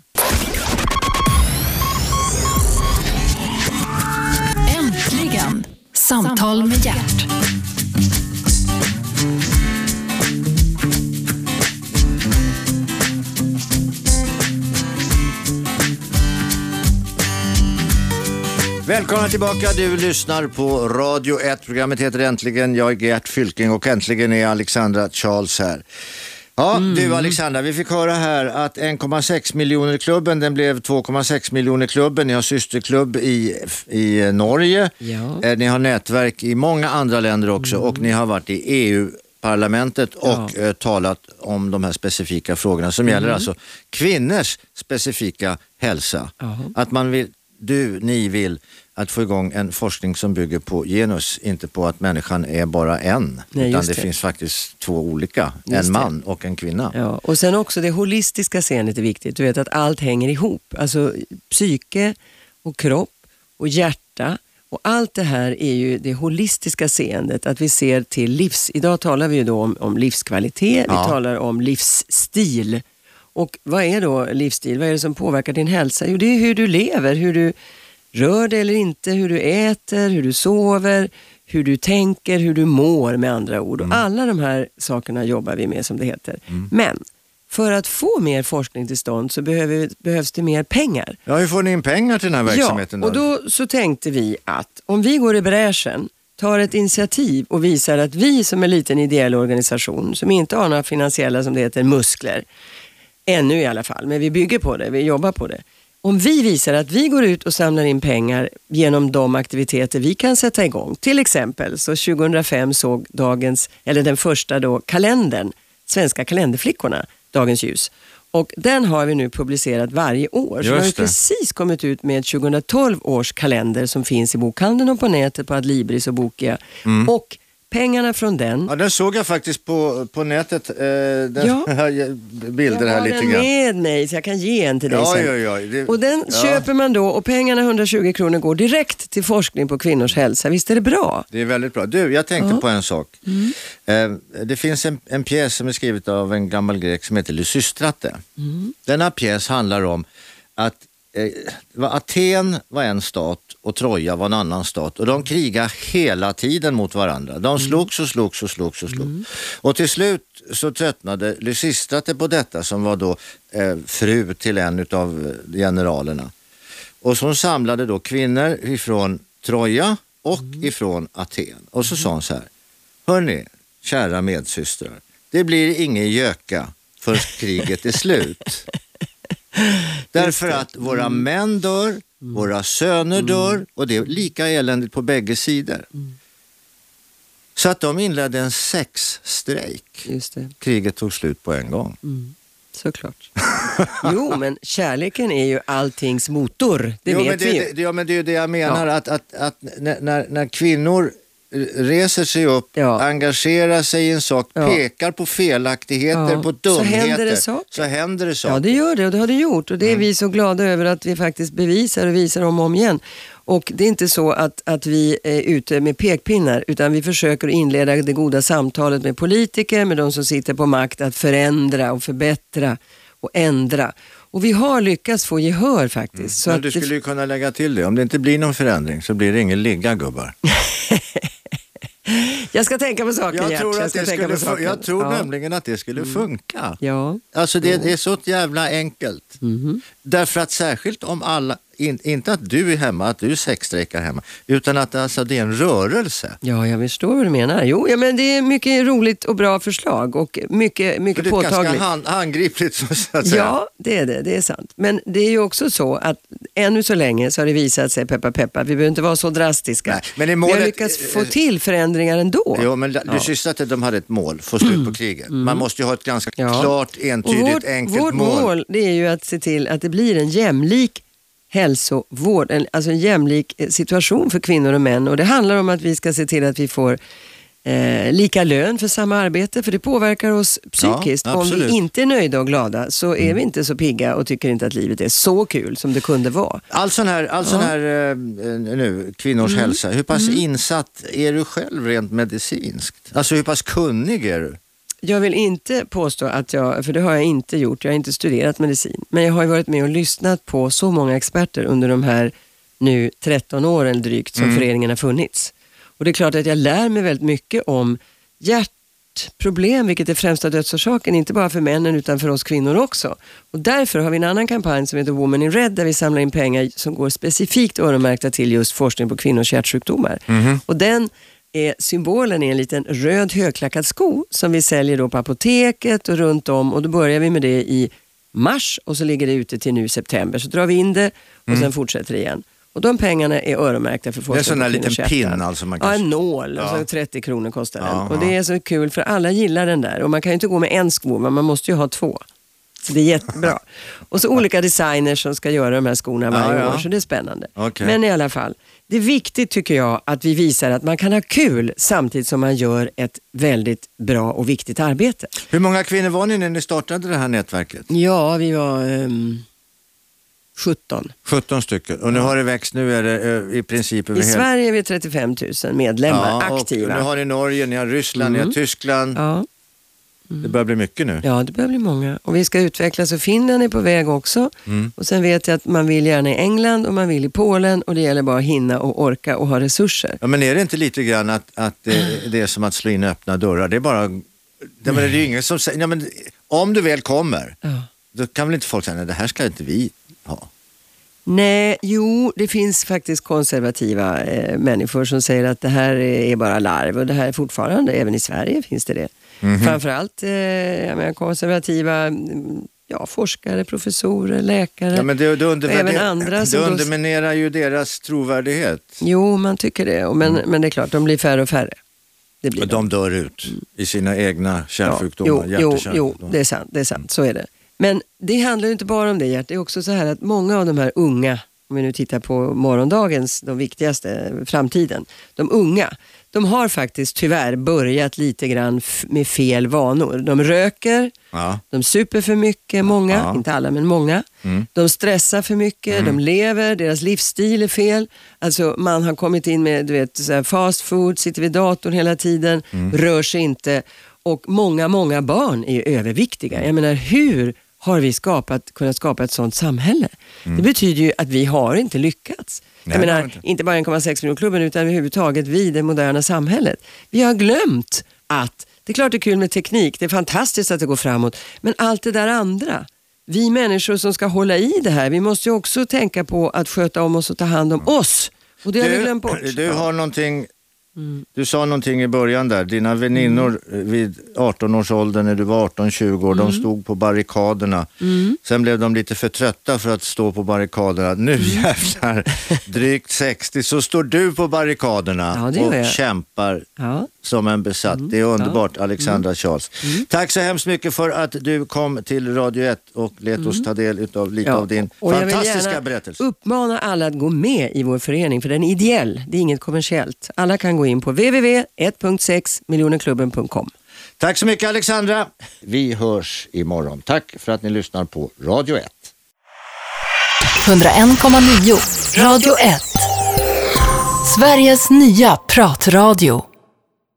Äntligen! Samtal med hjärt. Välkomna tillbaka, du lyssnar på Radio 1. Programmet heter Äntligen. Jag är Gert Fylking och äntligen är Alexandra Charles här. Ja, du Alexandra, vi fick höra här att 1,6 miljoner klubben, den blev 2,6 miljoner klubben. Ni har systerklubb i, i Norge. Ja. Eh, Ni har nätverk i många andra länder också och ni har varit i EU-parlamentet och eh, talat om de här specifika frågorna som gäller alltså kvinnors specifika hälsa. Ja. Att man vill, du, ni vill att få igång en forskning som bygger på genus, inte på att människan är bara en. Nej, utan det, det. finns faktiskt två olika, Just en det. man och en kvinna. Ja, och sen också det holistiska seendet är viktigt. Du vet att allt hänger ihop. Alltså psyke och kropp och hjärta och allt det här är ju det holistiska seendet. Att vi ser till livs... Idag talar vi ju då om, om livskvalitet, Ja. vi talar om livsstil. Och vad är då livsstil? Vad är det som påverkar din hälsa? Jo, det är hur du lever, hur du rör dig eller inte, hur du äter, hur du sover, hur du tänker, hur du mår med andra ord. Mm. Och alla de här sakerna jobbar vi med som det heter. Men för att få mer forskning till stånd så behöver, behövs det mer pengar. Ja, hur får ni in pengar till den här verksamheten? Ja, och då så tänkte vi att om vi går i bräschen, tar ett initiativ och visar att vi som en liten ideell organisation som inte har några finansiella, som det heter, muskler, ännu i alla fall, men vi bygger på det, vi jobbar på det. Om vi visar att vi går ut och samlar in pengar genom de aktiviteter vi kan sätta igång. Till exempel så 2005 såg dagens, eller den första då, kalendern, Svenska kalenderflickorna, dagens ljus. Och den har vi nu publicerat varje år. Så vi har Just det. precis kommit ut med 2012 års kalender som finns i bokhandeln och på nätet på Adlibris och Bokia. Mm. Och pengarna från den Ja, den såg jag faktiskt på, på nätet, eh, den, Ja. bilder jag här har lite den grann. med mig så jag kan ge en till dig Ja, sen. ja, ja. Det, Och den ja, köper man då och pengarna 120 kronor går direkt till forskning på kvinnors hälsa. Visst är det bra? Det är väldigt bra. Du, jag tänkte på en sak. Mm. Eh, det finns en, en pjäs som är skriven av en gammal grek som heter Lysistrate. Mm. Denna pjäs handlar om att var Aten var en stat och Troja var en annan stat och de krigade hela tiden mot varandra. De slogs och slogs och slogs och slogs. Och till slut så tröttnade Lysistrate på detta som var då eh, fru till en av generalerna. Och så hon samlade då kvinnor ifrån Troja och ifrån Aten. Och så sa hon så här, hörni, kära medsystrar, det blir ingen göka förrän kriget är slut. Därför att våra män dör, våra söner dör och det är lika eländigt på bägge sidor. Så att de inledde en sexstrejk. Kriget tog slut på en gång. såklart. jo, men kärleken är ju alltings motor. Det jo, vet men det, vi ju. det, ja, men det är ju det jag menar, att, att, att när- när, kvinnor reser sig upp, Ja. engagerar sig i en sak, Ja. pekar på felaktigheter, Ja. på Så dumheter, händer det saker. så händer det saker. Ja, det gör det och det har det gjort. Och det är Mm. vi så glada över att vi faktiskt bevisar och visar om och om igen. Och det är inte så att, att vi är ute med pekpinnar utan vi försöker inleda det goda samtalet med politiker, med de som sitter på makt att förändra och förbättra och ändra. Och vi har lyckats få gehör faktiskt. Så men du det- skulle ju kunna lägga till det, om det inte blir någon förändring så blir det ingen ligga gubbar. Jag ska tänka på saker Jag tror, att ska det skulle, saker. jag tror ja. Mm. nämligen att det skulle funka. Ja. Alltså det, det är så jävla enkelt. Mhm. Därför att särskilt om alla, in, inte att du är hemma, att du sexstrejkar hemma, utan att alltså, det är en rörelse. ja, jag förstår vad du menar. Jo, ja, men det är mycket roligt och bra förslag och mycket, mycket det är ganska påtagligt. hand, handgripligt så att säga. Ja, det är det. Det är sant. Men det är ju också så att ännu så länge så har det visat sig, peppa peppa, vi behöver inte vara så drastiska. Nej, men i Vi målet- har lyckats få till förändringar ändå. Jo, men du syns att de hade ett mål, få slut på kriget. Man måste ju ha ett ganska Mm. Ja. klart, entydigt, vårt, enkelt vårt mål. det är ju att se till att det blir en jämlik hälsovård, en, alltså en jämlik eh, situation för kvinnor och män. Och det handlar om att vi ska se till att vi får eh, lika lön för samma arbete, för det påverkar oss psykiskt. Ja, om vi inte är nöjda och glada så är vi inte så pigga och tycker inte att livet är så kul som det kunde vara. All sån här, all sån här eh, nu, kvinnors Mm. hälsa, hur pass insatt är du själv rent medicinskt? Alltså hur pass kunnig är du? Jag vill inte påstå att jag, för det har jag inte gjort, jag har inte studerat medicin, men jag har ju varit med och lyssnat på så många experter under de här nu 13 åren drygt som föreningen har funnits. Och det är klart att jag lär mig väldigt mycket om hjärtproblem, vilket är främsta dödsorsaken, inte bara för männen utan för oss kvinnor också. Och därför har vi en annan kampanj som heter Woman in Red där vi samlar in pengar som går specifikt öronmärkta till just forskning på kvinnors hjärtsjukdomar. Och den är symbolen är en liten röd högklackad sko som vi säljer då på apoteket och runt om och då börjar vi med det i mars och så ligger det ute till nu september. Så drar vi in det och sen fortsätter det igen. Och de pengarna är öronmärkta för Mm. Det är en sån där liten pin alltså man Ja, kan... en nål. Ja. Alltså 30 kronor kostar den. Ja, och det är så kul för alla gillar den där. Och man kan ju inte gå med en sko, men man måste ju ha två. Så det är jättebra. Och så olika designers som ska göra de här skorna varje Ja, ja. år, så det är spännande. Okej. Men i alla fall, det är viktigt tycker jag att vi visar att man kan ha kul samtidigt som man gör ett väldigt bra och viktigt arbete. Hur många kvinnor var ni när ni startade det här nätverket? Ja, vi var ehm, 17. 17 stycken. Och nu har det växt, nu är det eh, i princip över I hela... Sverige är vi 35 000 medlemmar, och aktiva. nu har ni Norge, ni har Ryssland, ni har Tyskland. Ja. Det börjar bli mycket nu. Ja, det börjar bli många. Och vi ska utvecklas och Finland är på väg också. Mm. Och sen vet jag att man vill gärna i England och man vill i Polen och det gäller bara att hinna och orka och ha resurser. Ja, men är det inte lite grann att, att det, det är som att slå in öppna dörrar? Det är bara... Det, men det är ingen som säger... Ja, men, om du väl kommer, Ja. då kan väl inte folk säga nej det här ska inte vi ha. Nej, jo, det finns faktiskt konservativa eh, människor som säger att det här är bara larv och det här är fortfarande, även i Sverige finns det det. Mhm. Framförallt eh, konservativa mm, ja, forskare, professorer, läkare. Ja, men det, det, och även andra det underminerar ju deras trovärdighet. Jo, man tycker det. Men, men det är klart, de blir färre och färre. Det blir Och de dör ut i sina egna kärlsjukdomar, jo, hjärt jo, jo, kärlsjukdomar. det är sant. Det är sant. Så är det. Men det handlar ju inte bara om det, Gert. Det är också så här att många av de här unga, om vi nu tittar på morgondagens, de viktigaste, framtiden. De unga, de har faktiskt tyvärr börjat lite grann med fel vanor. De röker, Ja. de super för mycket, många, Ja. inte alla men många. Mm. De stressar för mycket, de lever, deras livsstil är fel. Alltså man har kommit in med du vet, så fast food, sitter vid datorn hela tiden, Mm. rör sig inte. Och många, många barn är överviktiga. Jag menar hur har vi skapat, kunnat skapa ett sådant samhälle? Det betyder ju att vi har inte lyckats. Mm. Nej, jag menar, inte. inte bara 1,6 miljoner-klubben utan överhuvudtaget vi, det moderna samhället. Vi har glömt att, det är klart det är kul med teknik, det är fantastiskt att det går framåt, men allt det där andra. Vi människor som ska hålla i det här, vi måste ju också tänka på att sköta om oss och ta hand om oss. Och det har vi glömt bort. du har någonting, Mm. du sa någonting i början där, dina väninnor vid 18 års ålder när du var 18-20 år, Mm. de stod på barrikaderna. Sen blev de lite för trötta för att stå på barrikaderna. Nu Mm. jävlar, drygt 60 så står du på barrikaderna Ja, och jag. kämpar Ja. som en besatt. Det är underbart, Alexandra Charles. Tack så hemskt mycket för att du kom till Radio 1 och lät oss ta del av lite Ja, av din och jag vill fantastiska gärna berättelse. uppmana alla att gå med i vår förening, för den är ideell, det är inget kommersiellt. Alla kan gå in på www.1.6miljonerklubben.com. Tack så mycket Alexandra. Vi hörs imorgon. Tack för att ni lyssnar på Radio 1. 101,9 Radio 1. Sveriges nya pratradio.